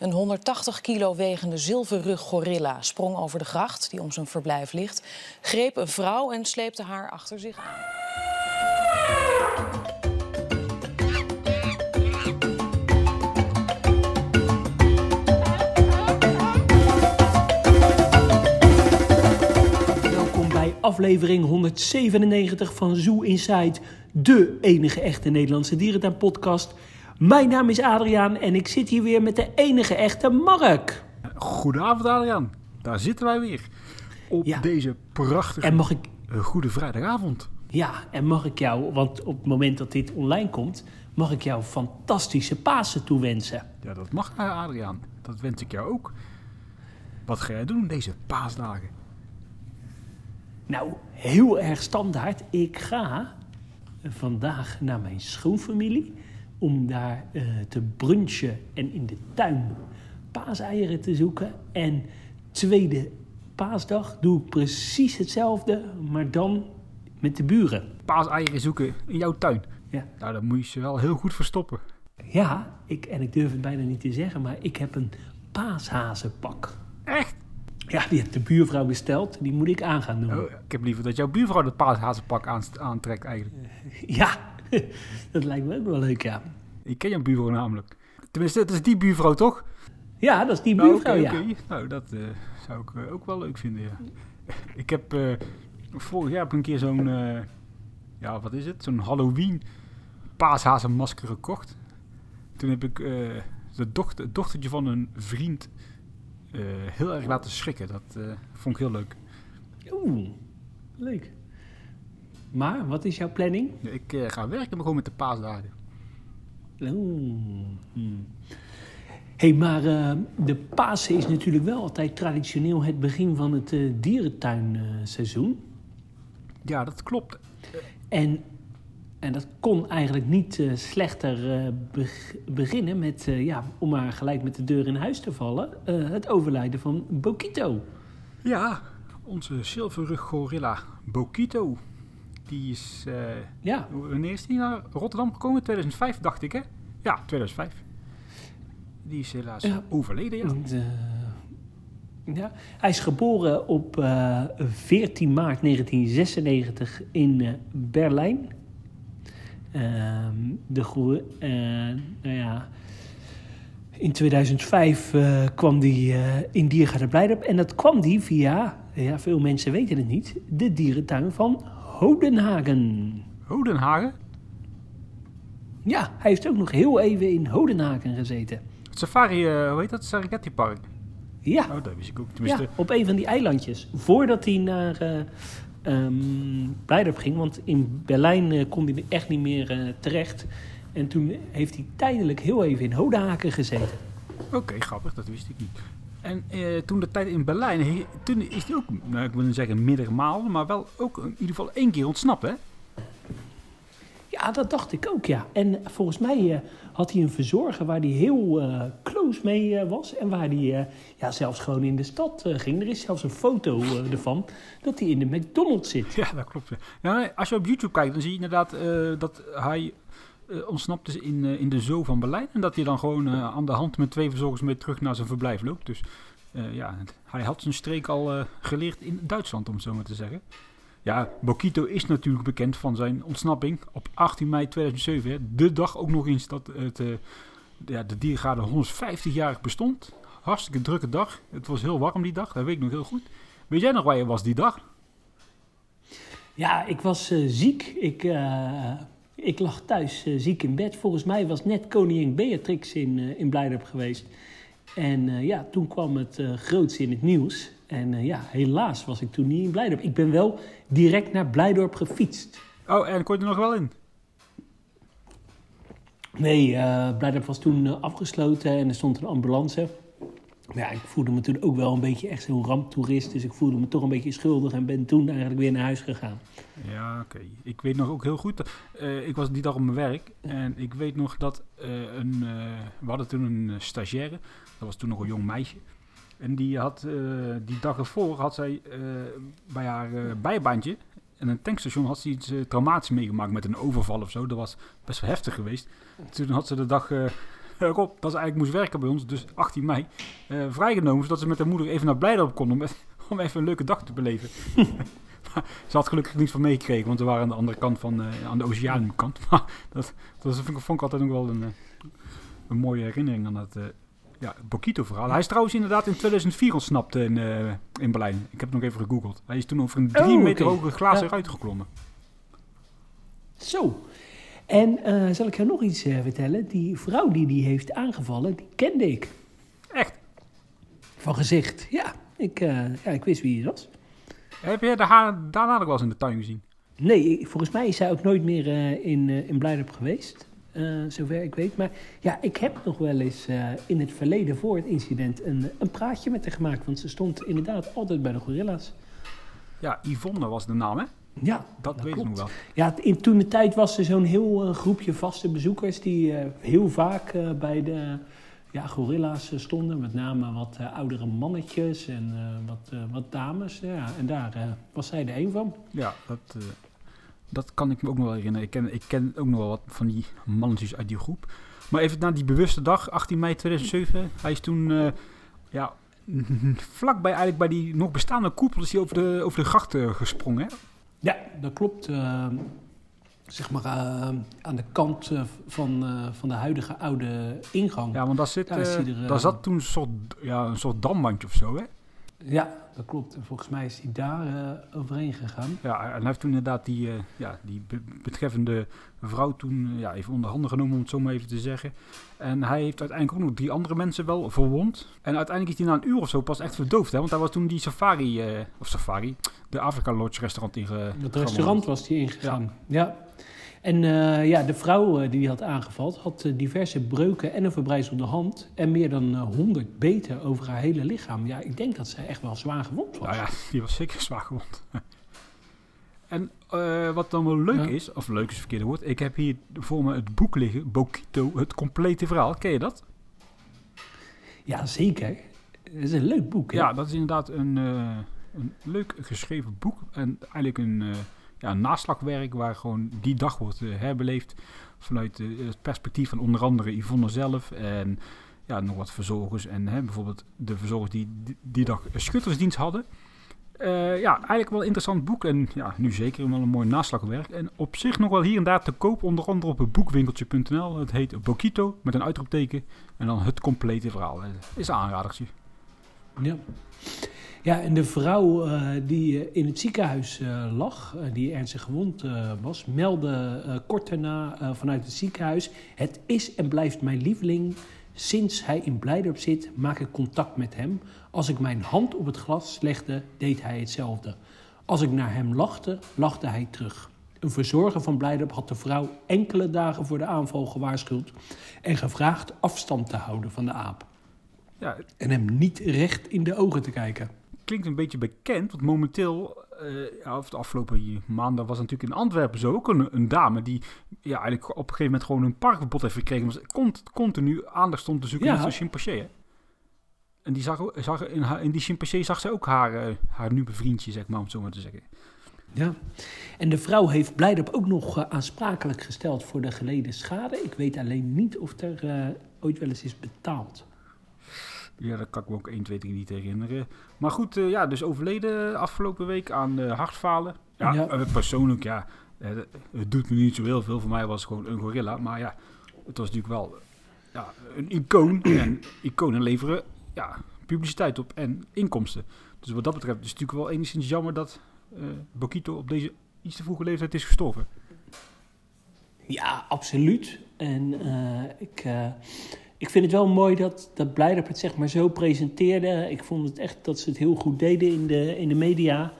Een 180 kilo wegende zilverrug gorilla sprong over de gracht die om zijn verblijf ligt, greep een vrouw en sleepte haar achter zich aan. Welkom bij aflevering 197 van Zoo Inside, de enige echte Nederlandse dierentuin-podcast. Mijn naam is Adriaan en ik zit hier weer met de enige echte Mark. Goedenavond Adriaan, daar zitten wij weer. Op Ja. deze prachtige En mag ik, eh, goede vrijdagavond. ja, en mag ik jou, want op het moment dat dit online komt, mag ik jou fantastische Pasen toewensen. Ja, dat mag eh, Adriaan. Dat wens ik jou ook. Wat ga jij doen deze paasdagen? Nou, heel erg standaard. Ik ga vandaag naar mijn schoonfamilie om daar eh, te brunchen en in de tuin paaseieren te zoeken. En tweede paasdag doe ik precies hetzelfde, maar dan met de buren. Paaseieren zoeken in jouw tuin. Ja, Nou, dan moet je ze wel heel goed verstoppen. ja ik, en ik durf het bijna niet te zeggen, maar ik heb een paashazenpak. Echt? Ja, die heeft de buurvrouw besteld. Die moet ik aan gaan doen. Oh, ik heb liever dat jouw buurvrouw dat paashazenpak aantrekt eigenlijk. Ja, dat lijkt me ook wel leuk, ja. Ik ken jouw buurvrouw namelijk. Tenminste, het is die buurvrouw toch? Ja, dat is die Nou, buurvrouw, oké, ja. Nou, dat eh, zou ik eh, ook wel leuk vinden, ja. ik heb eh, vorig jaar heb ik een keer zo'n, ja, wat is het? Zo'n Halloween paashazenmasker gekocht. Toen heb ik de dochter, het dochtertje van een vriend heel erg laten schrikken. Dat vond ik heel leuk. Oeh, leuk. Maar, wat is jouw planning? Ja, Ik ga werken maar gewoon met de paasdagen. Oeh. hmm. hey, maar eh, de Pasen is natuurlijk wel altijd traditioneel het begin van het eh, dierentuinseizoen. Ja, dat klopt. en, en dat kon eigenlijk niet eh, slechter beg- beginnen met, ja, om maar gelijk met de deur in huis te vallen, het overlijden van Bokito. Ja, onze zilverrug gorilla Bokito. Die is eh, Ja, Wanneer is die naar Rotterdam gekomen? 2005, dacht ik, hè? Ja, 2005. Die is helaas Ja. overleden, ja. De- ja. Hij is geboren op eh, 14 maart 1996 in eh, Berlijn. Ehm, de goe- eh, nou ja, in 2005 eh, kwam hij eh, in Diergaarde Blijdorp. En dat kwam die via, ja, veel mensen weten het niet, de dierentuin van Hodenhagen. Hodenhagen. Ja, hij heeft ook nog heel even in Hodenhagen gezeten. Het safari, eh, hoe heet dat? Serengeti Park. Ja. Oh, dat wist ik ook. Tenminste, Ja, op een van die eilandjes. Voordat hij naar ehm, Blijdorp ging. Want in Berlijn eh, kon hij echt niet meer terecht. En toen heeft hij tijdelijk heel even in Hodenhaken gezeten. oké, grappig, dat wist ik niet. En eh, toen de tijd in Berlijn, he- toen is hij ook, nou, ik wil niet zeggen meerdere malen, maar wel ook in ieder geval één keer ontsnapt, hè? Ja, dat dacht ik ook, ja. En volgens mij eh, had hij een verzorger waar hij heel eh, close mee was. En waar hij ja, zelfs gewoon in de stad ging. Er is zelfs een foto ervan dat hij in de McDonald's zit. Ja, dat klopt. Ja. Als je op YouTube kijkt, dan zie je inderdaad dat hij ontsnapt is in, eh, in de zoo van Berlijn. En dat hij dan gewoon eh, aan de hand met twee verzorgers mee terug naar zijn verblijf loopt. Dus eh, ja, hij had zijn streek al eh, geleerd in Duitsland, om het zo maar te zeggen. Ja, Bokito is natuurlijk bekend van zijn ontsnapping op 18 mei 2007. Hè, de dag ook nog eens dat het, eh, ja, de diergaarde 150-jarig bestond. Hartstikke drukke dag. Het was heel warm die dag, dat weet ik nog heel goed. Weet jij nog waar je was die dag? Ja, ik was eh, ziek. Ik, eh, ik lag thuis eh, ziek in bed. Volgens mij was net koningin Beatrix in, eh, in Blijdorp geweest. En eh, ja, toen kwam het eh groots in het nieuws. En ja, helaas was ik toen niet in Blijdorp. Ik ben wel direct naar Blijdorp gefietst. Oh, en kon je er nog wel in? Nee, Blijdorp was toen afgesloten en er stond een ambulance. Ja, ik voelde me toen ook wel een beetje echt zo'n ramptoerist. Dus ik voelde me toch een beetje schuldig en ben toen eigenlijk weer naar huis gegaan. Ja, oké. Ik weet nog ook heel goed. eh, ik was die dag op mijn werk. En ik weet nog dat eh, een. eh, we hadden toen een stagiaire. Dat was toen nog een jong meisje. En die had die dag ervoor had zij bij haar bijbaantje. En een tankstation had ze iets traumatisch meegemaakt met een overval of zo. Dat was best wel heftig geweest. Toen had ze de dag Rob, dat ze eigenlijk moest werken bij ons, dus 18 mei, eh, vrijgenomen, zodat ze met haar moeder even naar Blijdorp kon om, om even een leuke dag te beleven. Ze had gelukkig niets van meegekregen, want we waren aan de andere kant van, eh, aan de oceaankant. Maar dat, dat vond, ik, vond ik altijd nog wel een, eh, een mooie herinnering aan dat eh, ja, Bokito-verhaal. Hij is trouwens inderdaad in 2004 ontsnapt in, eh, in Berlijn. Ik heb het nog even gegoogeld. Hij is toen over een drie Oh, meter hoge glazen Ja. ruit geklommen. Zo. En eh, zal ik jou nog iets eh, vertellen? Die vrouw die die heeft aangevallen, die kende ik. Echt? Van gezicht. Ja, ik, eh, ja, ik wist wie het was. Heb je haar daarna nog wel eens in de tuin gezien? Nee, volgens mij is zij ook nooit meer in, in Blijdorp geweest. zover ik weet. Maar ja, ik heb nog wel eens in het verleden voor het incident een, een praatje met haar gemaakt. Want ze stond inderdaad altijd bij de gorilla's. Ja, Yvonne was de naam, hè? Ja, Dat, weet ik nog wel. Ja, in, toen de tijd was er zo'n heel eh, groepje vaste bezoekers die eh, heel vaak eh, bij de ja, gorilla's stonden. Met name wat oudere mannetjes en wat, wat dames. Ja, en daar was zij er een van. Ja, dat, dat kan ik me ook nog wel herinneren. Ik ken, ik ken ook nog wel wat van die mannetjes uit die groep. Maar even na die bewuste dag, 18 mei 2007. Hij is toen, eh, ja, vlakbij eigenlijk bij die nog bestaande koepel is hij over de, over de gracht gesprongen. Hè? Ja, dat klopt. eh, zeg maar eh, aan de kant eh, van, van de huidige oude ingang. Ja, want daar, zit, Daar er, daar zat toen een soort, ja, een soort damwandje of zo, hè? Ja, dat klopt. En volgens mij is hij daar eh, overheen gegaan. Ja, en hij heeft toen inderdaad die, eh, ja, die be- betreffende vrouw toen eh, ja, even onder handen genomen, om het zo maar even te zeggen. En hij heeft uiteindelijk ook nog drie andere mensen wel verwond. En uiteindelijk is hij na een uur of zo pas echt verdoofd, hè? Want hij was toen die safari, of safari, de Afrika Lodge restaurant inge... Het restaurant was hij ingegaan. Ja. En eh, ja, de vrouw eh, die hij had aangevallen had eh, diverse breuken en een verbrijzelde hand. En meer dan eh, 100 beten over haar hele lichaam. Ja, ik denk dat zij echt wel zwaar gewond was. Nou ja, die was zeker zwaar gewond. en wat dan wel leuk Ja. is, of leuk is het verkeerde woord, ik heb hier voor me het boek liggen, Bokito, het complete verhaal. Ken je dat? Ja, zeker. Het is een leuk boek. hè? Ja, dat is inderdaad een, een leuk geschreven boek. En eigenlijk een, ja, naslagwerk waar gewoon die dag wordt eh, herbeleefd. Vanuit eh, het perspectief van onder andere Yvonne zelf. En ja, nog wat verzorgers. En hè, bijvoorbeeld de verzorgers die die, dag schuttersdienst hadden. Eh, ja, eigenlijk wel een interessant boek. En ja, nu zeker wel een mooi naslagwerk. En op zich nog wel hier en daar te koop. Onder andere op boekwinkeltje.nl. Het heet Bokito met een uitroepteken. En dan het complete verhaal. Is een aanradertje. Ja. Ja, en de vrouw eh, die eh, in het ziekenhuis eh, lag, die ernstig gewond was, meldde kort daarna vanuit het ziekenhuis: Het is en blijft mijn lieveling. Sinds hij in Blijdorp zit, maak ik contact met hem. Als ik mijn hand op het glas legde, deed hij hetzelfde. Als ik naar hem lachte, lachte hij terug. Een verzorger van Blijdorp had de vrouw enkele dagen voor de aanval gewaarschuwd en gevraagd afstand te houden van de aap Ja, en hem niet recht in de ogen te kijken. Klinkt een beetje bekend, want momenteel, ja, of de afgelopen maanden was natuurlijk in Antwerpen zo ook een, een dame die ja, eigenlijk op een gegeven moment gewoon een parkverbod heeft gekregen. Ze cont- continu aandacht stond te zoeken Ja. naar zijn chimpansee. hè. En die zag, zag in, haar, in die chimpansee zag ze ook haar, eh, haar nieuwe vriendje, zeg maar, om het zo maar te zeggen. Ja. En de vrouw heeft Blijdorp ook nog eh, aansprakelijk gesteld voor de geleden schade. Ik weet alleen niet of er ooit wel eens is betaald. Ja, dat kan ik me ook 1, 2, 3 niet herinneren. Maar goed, eh, ja, dus overleden afgelopen week aan eh, hartfalen. Ja, Ja. eh, persoonlijk, ja, het doet me niet zo heel veel. Voor mij was het gewoon een gorilla. Maar ja, het was natuurlijk wel ja, een icoon. en iconen leveren ja, publiciteit op en inkomsten. Dus wat dat betreft is het natuurlijk wel enigszins jammer dat Bokito op deze iets te vroege leeftijd is gestorven. Ja, absoluut. En ik, ik vind het wel mooi dat, dat het zeg maar zo presenteerde. Ik vond het echt dat ze het heel goed deden in de, in de media.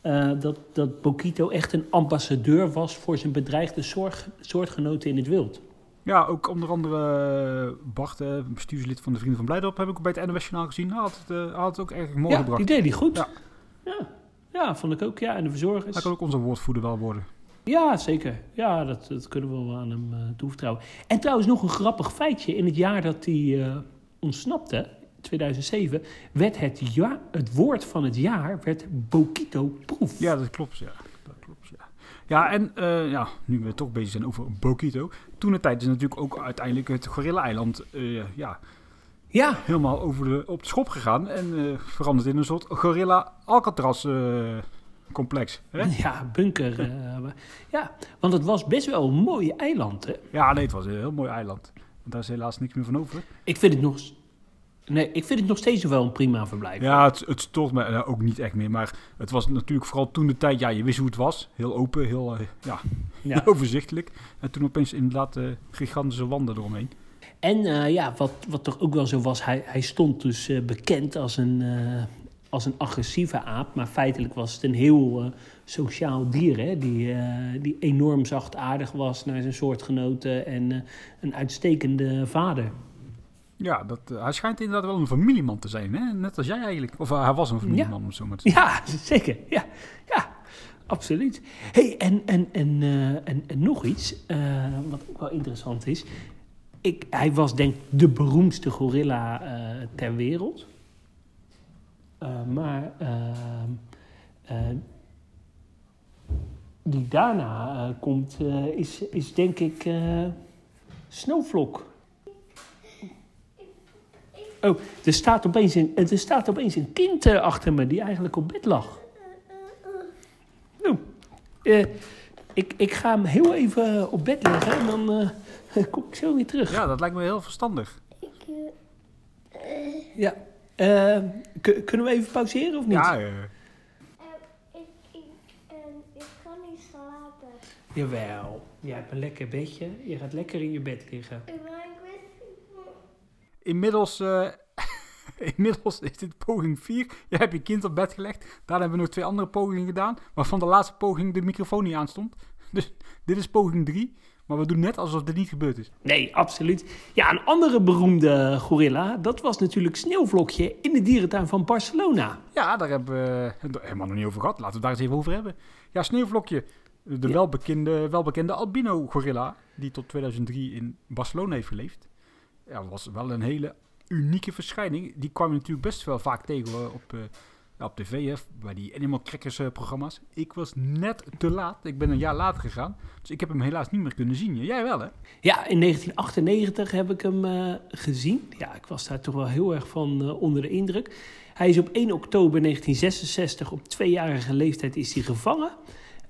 Eh, dat, dat Bokito echt een ambassadeur was voor zijn bedreigde zorg, soortgenoten in het wild. Ja, ook onder andere eh, Bart, eh, bestuurslid van de Vrienden van Blijdorp, heb ik ook bij het NOS Journaal gezien. Hij had het, hij had het ook erg mooi ja, gebracht. die deed hij goed. Ja. Ja. Ja. vond ik ook. Ja, en de verzorgers. Hij kan ook onze woordvoerder wel worden. Ja, zeker. Ja, dat, dat kunnen we wel aan hem eh toevertrouwen. En trouwens nog een grappig feitje. In het jaar dat hij eh, ontsnapte, 2007, werd het, ja, het woord van het jaar werd Bokito Proef. Ja, dat klopt, ja. Dat klopt, ja. Ja, en eh, ja, nu we toch bezig zijn over Bokito. Toen de tijd is natuurlijk ook uiteindelijk het Gorilla-eiland ja, Ja, helemaal over de, op de schop gegaan. En veranderd in een soort Gorilla-Alcatraz-complex. ja bunker. Ja, want het was best wel een mooi eiland, hè? ja, nee, het was een heel mooi eiland. Daar is helaas niks meer van over. Ik vind het nog... Nee, ik vind het nog steeds wel een prima verblijf. Ja, het, het stoort me eh, ook niet echt meer. Maar het was natuurlijk vooral toen de tijd, ja, je wist hoe het was. Heel open, heel, eh, ja, Ja. heel overzichtelijk. En toen opeens inderdaad eh, gigantische wanden eromheen. En ja, wat, wat toch ook wel zo was, hij, hij stond dus bekend als een, als een agressieve aap. Maar feitelijk was het een heel sociaal dier, hè? Die, eh, die enorm zachtaardig was naar zijn soortgenoten en eh, een uitstekende vader. Ja, dat, eh, hij schijnt inderdaad wel een familieman te zijn, hè? net als jij eigenlijk. Of hij was een familieman, om het zo maar te zeggen. Ja, zeker. Ja, ja absoluut. hey, en, en, en, en, en nog iets, wat ook wel interessant is. Ik, hij was denk ik de beroemdste gorilla ter wereld. Maar die daarna eh, komt, eh, is, is denk ik eh Snowvlok. Oh, er staat opeens een, er staat opeens een kind achter me die eigenlijk op bed lag. Nou, eh, ik, ik ga hem heel even op bed leggen en dan eh, kom ik zo weer terug. Ja, dat lijkt me heel verstandig. Ja. Kunnen we even pauzeren of niet? Ja, Eh, ik, ik, ehm, ik kan niet slapen. Jawel. Jij hebt een lekker bedje. Je gaat lekker in je bed liggen. Maar ik weet inmiddels, eh, inmiddels is dit poging 4. Je hebt je kind op bed gelegd. Daarna hebben we nog twee andere pogingen gedaan. Waarvan de laatste poging de microfoon niet aanstond. Dus dit is poging 3. Maar we doen net alsof dit niet gebeurd is. Nee, absoluut. Ja, een andere beroemde gorilla, dat was natuurlijk Sneeuwvlokje in de dierentuin van Barcelona. Ja, daar hebben we het helemaal nog niet over gehad. Laten we het daar eens even over hebben. Ja, Sneeuwvlokje. De Ja. welbekende, welbekende albino gorilla. Die tot 2003 in Barcelona heeft geleefd. Ja, was wel een hele unieke verschijning. Die kwam je natuurlijk best wel vaak tegen op, eh, op tv. Hè, bij die Animal Crackers eh, programma's. Ik was net te laat. Ik ben een jaar later gegaan. Dus ik heb hem helaas niet meer kunnen zien. Jij wel hè? Ja, in 1998 heb ik hem eh, gezien. Ja, ik was daar toch wel heel erg van onder de indruk. Hij is op 1 oktober 1966, op tweejarige leeftijd, is hij gevangen.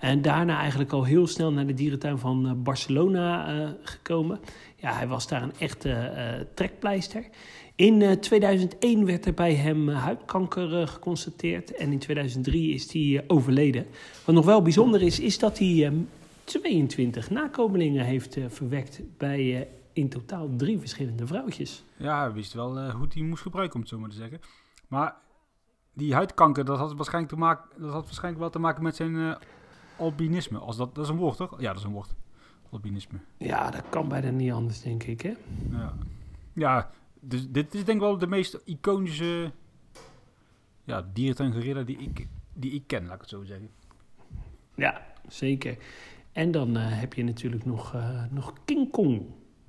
En daarna eigenlijk al heel snel naar de dierentuin van eh, Barcelona eh, gekomen. Ja, hij was daar een echte eh, trekpleister. In eh, 2001 werd er bij hem huidkanker geconstateerd. En in 2003 is hij overleden. Wat nog wel bijzonder is, is dat hij eh, 22 nakomelingen heeft verwekt bij in totaal drie verschillende vrouwtjes. Ja, hij wist wel hoe hij moest gebruiken, om het zo maar te zeggen. Maar die huidkanker, dat had waarschijnlijk, te maken, dat had waarschijnlijk wel te maken met zijn albinisme. Als dat, dat is een woord, toch? Ja, dat is een woord. Albinisme. Ja, dat kan bijna niet anders, denk ik. Hè? Ja, ja dus dit is denk ik wel de meest iconische ja, dierentuin-gorilla die ik, die ik ken, laat ik het zo zeggen. Ja, zeker. En dan eh, heb je natuurlijk nog, eh, nog King Kong.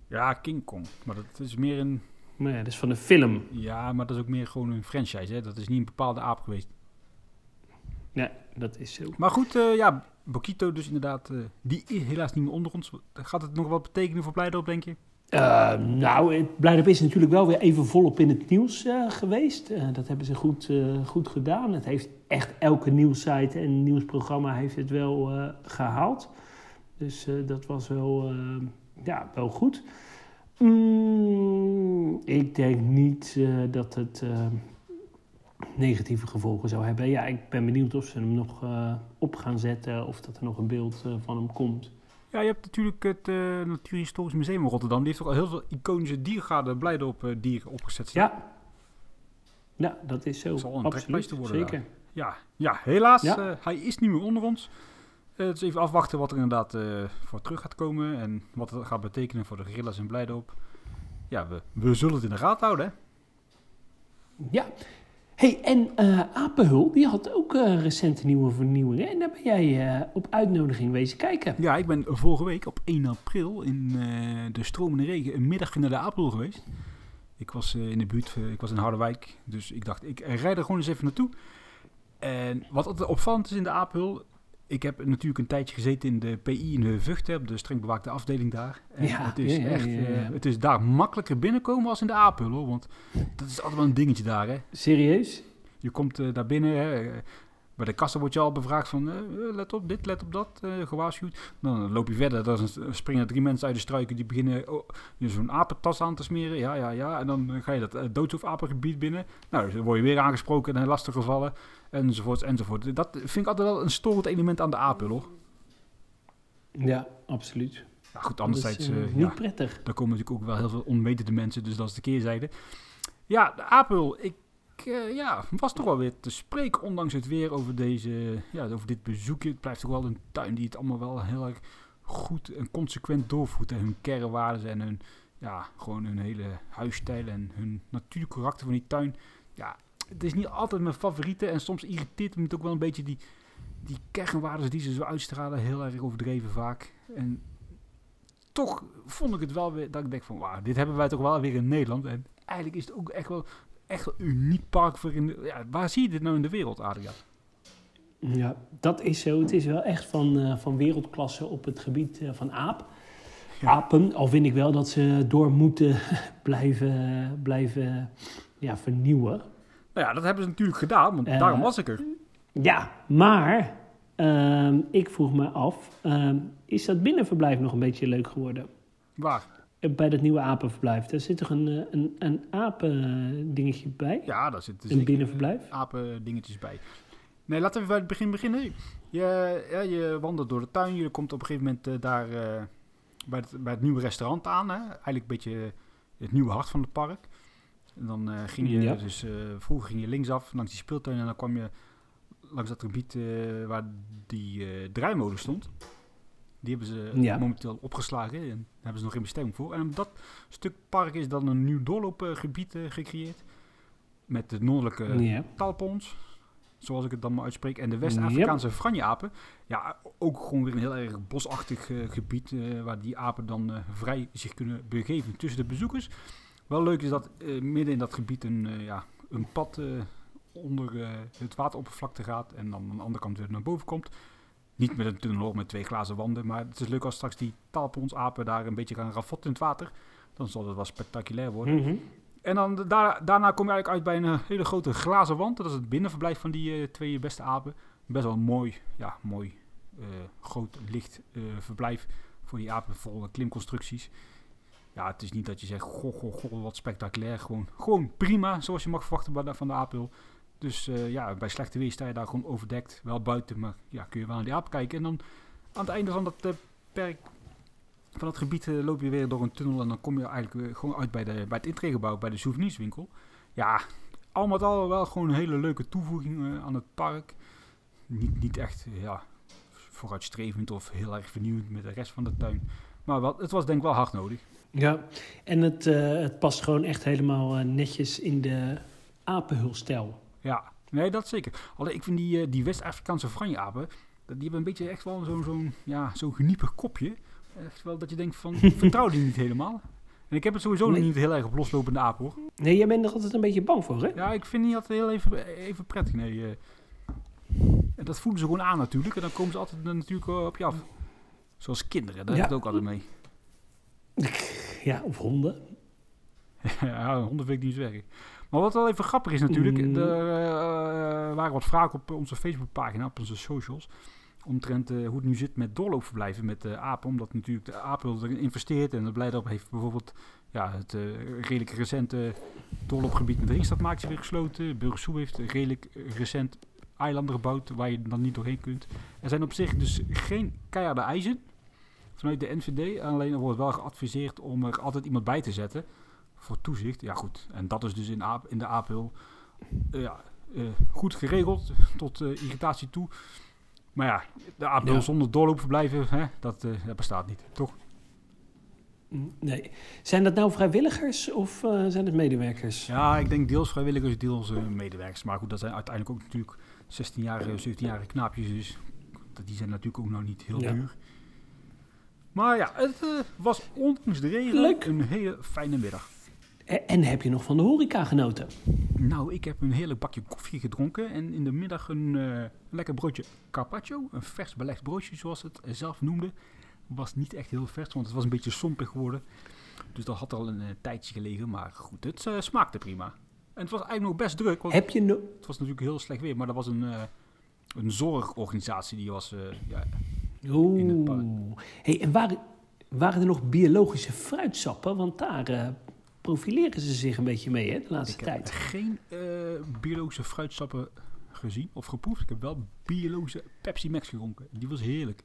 Ja, King Kong. Maar dat is meer een... Maar ja, dat is van de film. Ja, maar dat is ook meer gewoon een franchise, hè. Dat is niet een bepaalde aap geweest. Ja, dat is zo. Maar goed, eh, ja, Bokito dus inderdaad, eh, die is helaas niet meer onder ons. Gaat het nog wat betekenen voor Blijdorp, denk je? Eh, nou, Blijdorp is natuurlijk wel weer even volop in het nieuws eh, geweest. Dat hebben ze goed, goed gedaan. Het heeft echt elke nieuwssite en nieuwsprogramma heeft het wel eh, gehaald. Dus dat was wel, ja, wel goed. Mm, ik denk niet dat het negatieve gevolgen zou hebben. Ja, ik ben benieuwd of ze hem nog eh, op gaan zetten of dat er nog een beeld eh, van hem komt. Ja, je hebt natuurlijk het eh, Natuurhistorisch Museum in Rotterdam. Die heeft ook al heel veel iconische diergaarden Blijdorp eh, dieren opgezet. Ja. Ja, dat is zo. Het zal een Absoluut, trekpleister worden zeker. Ja, ja helaas. Ja. hij is niet meer onder ons. Eh, dus even afwachten wat er inderdaad voor terug gaat komen. En wat het gaat betekenen voor de gorillas in Blijdorp. Ja, we, we zullen het in de gaten houden. Hè? Ja. Hey, en eh Apenhul, die had ook eh recente nieuwe vernieuwingen. En daar ben jij eh, op uitnodiging wezen kijken. Ja, ik ben vorige week op 1 april in de stromende regen een middagje naar de Apel geweest. Ik was in de buurt, ik was in Harderwijk. Dus ik dacht, ik rijd er gewoon eens even naartoe. En wat altijd opvallend is in de Apel, ik heb natuurlijk een tijdje gezeten in de PI in de Vught, op de streng bewaakte afdeling daar. En Ja, het, is ja, echt, ja, eh, het is daar makkelijker binnenkomen als in de Apel, hoor. Want dat is altijd wel een dingetje daar, hè. Serieus? Je komt eh, daar binnen, hè, bij de kassa word je al bevraagd van, eh, eh, let op dit, let op dat, eh, gewaarschuwd. Dan loop je verder, dan springen drie mensen uit de struiken die beginnen oh, zo'n apentas aan te smeren. Ja, ja, ja. En dan ga je dat uh, doodsofapengebied binnen. Nou, dan word je weer aangesproken en lastig gevallen, enzovoort, enzovoort. Dat vind ik altijd wel een storend element aan de apel, hoor. Ja, absoluut. Nou goed, Dat anderzijds, is, niet ja, prettig. daar komen natuurlijk ook wel heel veel onwetende mensen, dus dat is de keerzijde. Ja, de apel, ik eh, ja, was toch wel weer te spreken, ondanks het weer, over, deze, ja, over dit bezoekje. Het blijft toch wel een tuin die het allemaal wel heel erg goed en consequent doorvoert. En hun kernwaarden en hun, ja, gewoon hun hele huisstijl en hun natuurlijke karakter van die tuin. Ja, het is niet altijd mijn favoriete en soms irriteert me het ook wel een beetje die, die kernwaarden die ze zo uitstralen, heel erg overdreven vaak. En toch vond ik het wel weer dat ik denk van, wauw, dit hebben wij toch wel weer in Nederland. En eigenlijk is het ook echt wel echt een uniek park voor in de, ja, waar zie je dit nou in de wereld, Adriaan? Ja, dat is zo. Het is wel echt van, eh, van wereldklasse op het gebied eh, van aap. Ja. Apen, al vind ik wel dat ze door moeten blijven, blijven ja, vernieuwen. Nou ja, dat hebben ze natuurlijk gedaan, want Eh, daarom was ik er. Ja, maar ehm, ik vroeg me af, ehm, is dat binnenverblijf nog een beetje leuk geworden? Waar? Eh, Bij dat nieuwe apenverblijf. Daar zit toch een, eh, een, een apendingetje bij? Ja, daar zitten Een binnenverblijf? apen dingetjes bij. Nee, laten we bij het begin beginnen. Je, ja, je wandelt door de tuin, je komt op een gegeven moment eh, daar eh, bij, het, bij het nieuwe restaurant aan. Hè? Eigenlijk een beetje het nieuwe hart van het park. En dan eh, ging je, Ja. dus eh, vroeger ging je linksaf langs die speeltuin en dan kwam je langs dat gebied eh, waar die eh draaimolen stond. Die hebben ze Ja. momenteel opgeslagen en daar hebben ze nog geen bestemming voor. En op dat stuk park is dan een nieuw doorloopgebied eh, gecreëerd. Met de noordelijke Ja. talpons, zoals ik het dan maar uitspreek. En de West-Afrikaanse franjeapen. Ja, ook gewoon weer een heel erg bosachtig eh, gebied eh, waar die apen dan vrij zich kunnen begeven tussen de bezoekers. Wel leuk is dat midden in dat gebied een, ja, een pad onder het wateroppervlakte gaat en dan aan de andere kant weer naar boven komt. Niet met een tunnel met twee glazen wanden, maar het is leuk als straks die talponsapen daar een beetje gaan ravotten in het water. Dan zal het wel spectaculair worden. Mhm. En dan daar, daarna kom je eigenlijk uit bij een eh, hele grote glazen wand. Dat is het binnenverblijf van die eh, twee beste apen. Best wel mooi, ja, mooi, eh, groot, licht verblijf voor die apen, vol klimconstructies. Ja, het is niet dat je zegt, goh, goh, goh, wat spectaculair. Gewoon, gewoon prima, zoals je mag verwachten van de apel. Dus eh, ja, bij slechte weer sta je daar gewoon overdekt. Wel buiten, maar ja, kun je wel naar die apen kijken. En dan aan het einde van dat perk, van het gebied eh, loop je weer door een tunnel. En dan kom je eigenlijk gewoon uit bij, de, bij het intrègebouw, bij de souvenirswinkel. Ja, al met al wel gewoon een hele leuke toevoeging aan het park. Niet, niet echt, ja, vooruitstrevend of heel erg vernieuwend met de rest van de tuin. Maar wel, het was denk ik wel hard nodig. Ja, en het, het past gewoon echt helemaal netjes in de apenhulstijl. Ja, nee, dat zeker. Alleen ik vind die, eh, die West-Afrikaanse franjeapen, die hebben een beetje echt wel zo'n zo'n ja, zo'n geniepig kopje. Echt wel dat je denkt van, vertrouw die niet helemaal. En ik heb het sowieso Nee. niet heel erg op loslopende aap hoor. Nee, jij bent er altijd een beetje bang voor, hè? Ja, ik vind niet altijd heel even, even prettig. Nee, eh. en dat voelen ze gewoon aan natuurlijk. En dan komen ze altijd eh, natuurlijk op je af. Zoals kinderen, daar Ja. heb ik het ook altijd mee. Ja, of honden. ja, honden vind ik niet zo erg. Maar wat wel even grappig is natuurlijk, Mm. er eh, waren wat vragen op onze Facebookpagina, op onze socials, omtrent eh, hoe het nu zit met doorloopverblijven met de apen. Omdat natuurlijk de apen erin investeert en de Blijdorp heeft bijvoorbeeld ja, het eh, redelijk recente doorloopgebied met de Ringstadmaakje weer gesloten. Burgersoe heeft redelijk recent eilanden gebouwd waar je dan niet doorheen kunt. Er zijn op zich dus geen keiharde eisen vanuit de NVD. Alleen er wordt wel geadviseerd om er altijd iemand bij te zetten voor toezicht. Ja goed, en dat is dus in, Aap- in de APL eh, ja, eh, goed geregeld tot eh, irritatie toe. Maar ja, de APL Ja. zonder doorloopverblijven, hè, dat, dat bestaat niet, toch? Nee. Zijn dat nou vrijwilligers of zijn het medewerkers? Ja, ik denk deels vrijwilligers, deels medewerkers. Maar goed, dat zijn uiteindelijk ook natuurlijk 16-jarige, 17-jarige knaapjes. Dus die zijn natuurlijk ook nog niet heel Ja. duur. Maar ja, het was ondanks de regen Leuk. een hele fijne middag. E- En heb je nog van de horeca genoten? Nou, ik heb een heerlijk bakje koffie gedronken en in de middag een eh, lekker broodje carpaccio. Een vers belegd broodje, zoals het zelf noemde. Was niet echt heel vers, want het was een beetje sompig geworden. Dus dat had al een eh, tijdje gelegen, maar goed, het eh, smaakte prima. En het was eigenlijk nog best druk, want Heb je no- het was natuurlijk heel slecht weer. Maar dat was een, eh, een zorgorganisatie die was... eh, ja, in het park. Hey, en waren, waren er nog biologische fruitsappen? Want daar eh, profileren ze zich een beetje mee hè, de laatste ik heb tijd. geen eh, biologische fruitsappen gezien of geproefd. Ik heb wel biologische Pepsi Max gedronken. Die was heerlijk.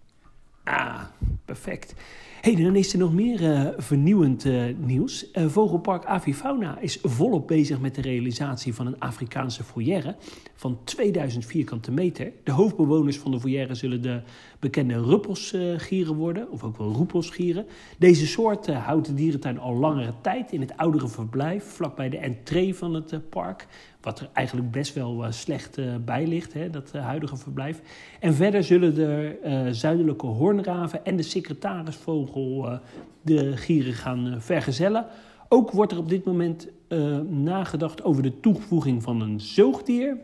Ah, perfect. Hey, dan is er nog meer eh, vernieuwend eh, nieuws. Eh, Vogelpark Avifauna is volop bezig met de realisatie van een Afrikaanse foyer van 2000 vierkante meter. De hoofdbewoners van de foyer zullen de bekende ruppelsgieren worden, of ook wel roepelsgieren. Deze soort houdt de dierentuin al langere tijd in het oudere verblijf, vlakbij de entree van het park. Wat er eigenlijk best wel eh, slecht eh, bij ligt, hè, dat eh, huidige verblijf. En verder zullen de zuidelijke hoornraven en de secretarisvogel de gieren gaan vergezellen. Ook wordt er op dit moment nagedacht over de toevoeging van een zoogdier.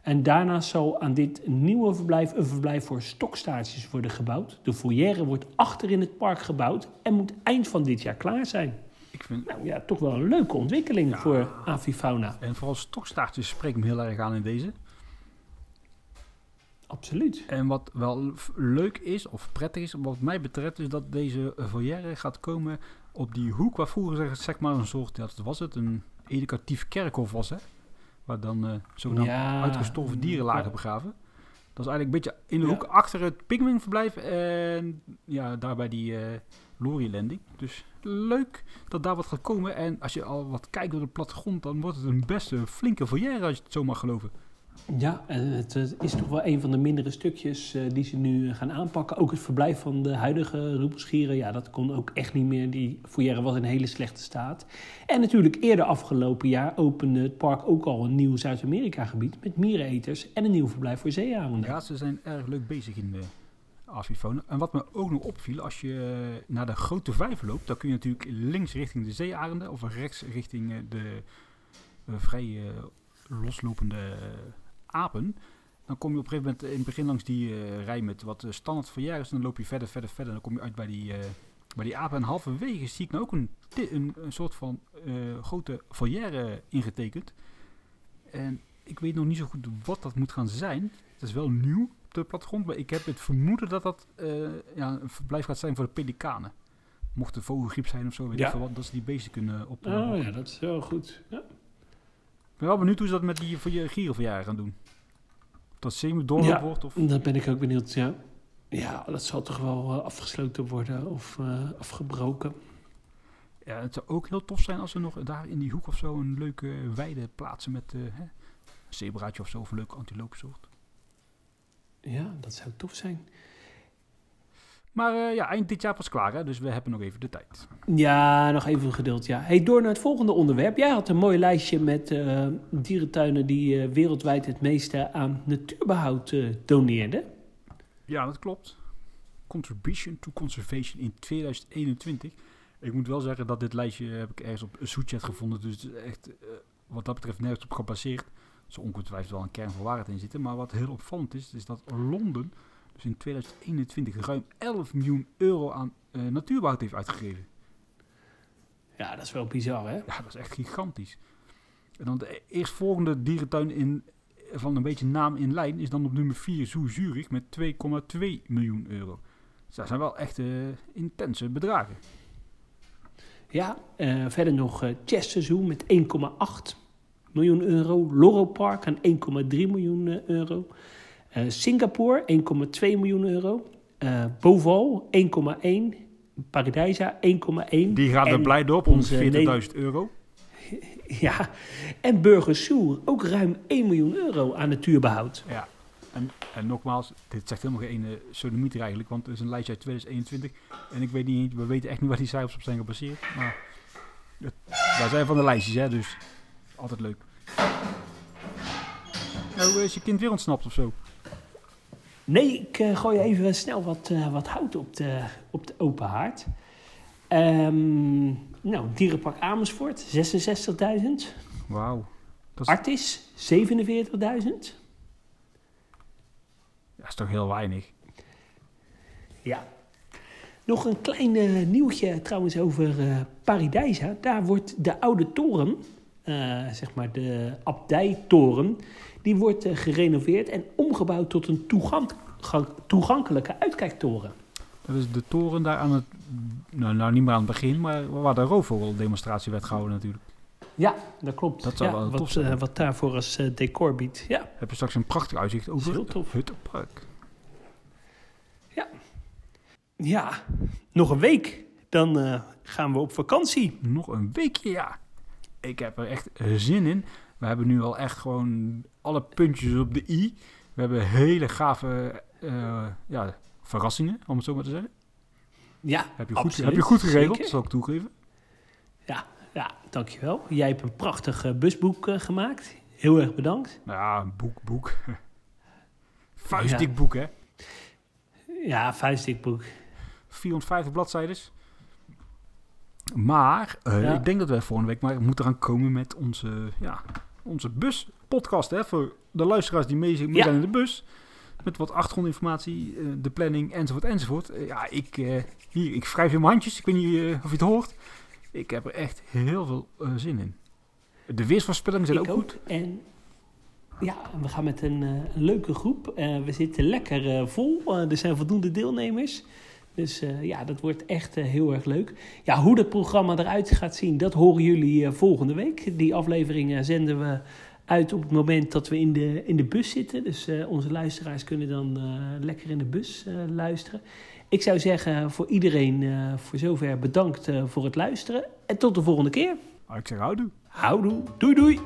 En daarnaast zal aan dit nieuwe verblijf een verblijf voor stokstaartjes worden gebouwd. De foyer wordt achter in het park gebouwd en moet eind van dit jaar klaar zijn. Ik vind, Nou ja, toch wel een leuke ontwikkeling Ja. voor avifauna. en vooral stokstaartjes spreken me heel erg aan in deze. Absoluut. En wat wel leuk is, of prettig is, wat mij betreft, is dat deze foyer gaat komen op die hoek waar vroeger zeg, maar een soort, wat was het, een educatief kerkhof was, hè? Waar dan eh zogenaamd Ja. uitgestorven dieren lagen begraven. Dat is eigenlijk een beetje in de Ja. hoek achter het pingwingverblijf en ja, daar bij die eh Lorry Landing. Dus leuk dat daar wat gaat komen. En als je al wat kijkt door de plattegrond, dan wordt het een best een flinke foyer als je het zo mag geloven. Ja, en het eh, is toch wel een van de mindere stukjes eh, die ze nu gaan aanpakken. Ook het verblijf van de huidige roepelschieren, ja, dat kon ook echt niet meer. Die foyer was in hele slechte staat. En natuurlijk eerder afgelopen jaar opende het park ook al een nieuw Zuid-Amerika-gebied met miereneters en een nieuw verblijf voor zeearenden. Ja, ze zijn erg leuk bezig in de Avifauna. En wat me ook nog opviel, als je eh, naar de Grote Vijver loopt, dan kun je natuurlijk links richting de zeearenden of rechts richting eh, de eh, vrij loslopende apen. Dan kom je op een gegeven moment in het begin langs die rij met wat standaard foyeres. En dan loop je verder, verder, verder. En dan kom je uit bij die, bij die apen. En halverwege zie ik nou ook een, een, soort van grote foyer ingetekend. En ik weet nog niet zo goed wat dat moet gaan zijn. Het is wel nieuw de plattegrond, maar ik heb het vermoeden dat dat eh, ja, een verblijf gaat zijn voor de pelikanen. Mocht er vogelgriep zijn of zo, weet Ja. ik veel wat, dat ze die beesten kunnen op. Oh ja, dat is wel goed. Ja. Ik ben wel benieuwd hoe ze dat met die voor je gierenverjaren gaan doen. Of dat semi-doorloop Ja. wordt of... Dan ben ik ook benieuwd, ja. Ja, dat zal toch wel eh, afgesloten worden of eh, afgebroken. Ja, het zou ook heel tof zijn als ze nog daar in die hoek of zo een leuke weide plaatsen met hè, een zebraatje of zo, of een leuke antiloopsoort. Ja, dat zou tof zijn. Maar eh, ja, eind dit jaar pas klaar, hè, dus we hebben nog even de tijd. Ja, nog even geduld, ja. Hey, door naar het volgende onderwerp. Jij had een mooi lijstje met eh, dierentuinen die eh, wereldwijd het meeste aan natuurbehoud eh, doneerden. Ja, dat klopt. Contribution to Conservation in 2021. Ik moet wel zeggen dat dit lijstje heb ik ergens op Zoetchat gevonden. Dus het is echt eh, wat dat betreft nergens op gebaseerd. Zal ongetwijfeld wel een kern van waarheid in zitten. Maar wat heel opvallend is, is dat Londen dus in 2021 ruim 11 miljoen euro aan natuurbehoud heeft uitgegeven. Ja, dat is wel bizar, hè? Ja, dat is echt gigantisch. En dan de eerstvolgende dierentuin in, van een beetje naam in lijn is dan op nummer 4 Zoo Zurich met 2,2 miljoen euro. Dus dat zijn wel echt eh, intense bedragen. Ja, eh, verder nog Chester Zoo met 1,8 miljoen euro. Loro Park aan 1,3 miljoen eh, euro. Eh, Singapore 1,2 miljoen euro. Eh Boval 1,1. Paradijsa 1,1. Die gaan er blij op, onze 140.000 euro. Ja, en Burger Zoo ook ruim 1 miljoen euro aan natuurbehoud. Ja. En, en nogmaals, dit zegt helemaal geen ene eigenlijk, want het is een lijstje uit 2021. En ik weet niet, we weten echt niet waar die cijfers op zijn gebaseerd. Maar het, wij zijn van de lijstjes, hè, dus altijd leuk. Nou, is je kind weer ontsnapt of zo? Nee, ik eh, gooi even snel wat, eh, wat hout op de, op de open haard. Ehm, nou, Dierenpark Amersfoort, 66.000. Wauw. Is, Artis, 47.000. dat is toch heel weinig. Ja. Nog een klein eh, nieuwtje trouwens over eh Paradijsa. Daar wordt de oude toren, eh, zeg maar de abdijtoren, die wordt eh, gerenoveerd en omgebouwd tot een toegankelijke uitkijktoren. Dat is de toren daar aan het, nou, nou niet meer aan het begin, maar waar de roofvogeldemonstratie werd gehouden natuurlijk. Ja, dat klopt. Dat zou ja, wel wat, eh, wat daarvoor als eh, decor biedt. Ja, Heb je straks een prachtig uitzicht over heel tof. Huttenpark. ja, nog een week. Dan eh, gaan we op vakantie. Nog een weekje, ja. Ik heb er echt zin in. We hebben nu al echt gewoon alle puntjes op de i. We hebben hele gave eh, ja, verrassingen, om het zo maar te zeggen. Ja, Heb je goed, heb je goed geregeld, zeker. zal ik toegeven. Ja, ja, dankjewel. Jij hebt een prachtig eh, busboek eh, gemaakt. Heel erg bedankt. Nou ja, een boek, boek. Vuistdik boek, hè. Ja, vuistdikboek. 450 bladzijden. Maar eh, Ja. ik denk dat wij volgende week maar moeten gaan komen met onze, ja, onze buspodcast. Hè, voor de luisteraars die mee, mee Ja. zijn in de bus. Met wat achtergrondinformatie, eh, de planning enzovoort enzovoort. Eh, ja, ik, hier, ik wrijf in mijn handjes. Ik weet niet of je het hoort. Ik heb er echt heel veel zin in. De weersvoorspellingen zijn Ik ook, goed. En ja, we gaan met een, een leuke groep. We zitten lekker vol. Er zijn voldoende deelnemers. Dus eh, ja, dat wordt echt eh, heel erg leuk. Ja, hoe het programma eruit gaat zien, dat horen jullie eh, volgende week. Die afleveringen zenden we uit op het moment dat we in de, in de bus zitten. Dus onze luisteraars kunnen dan lekker in de bus luisteren. Ik zou zeggen voor iedereen voor zover bedankt voor het luisteren. En tot de volgende keer. Ah, ik zeg houdoe. Houdoe. Doei doei.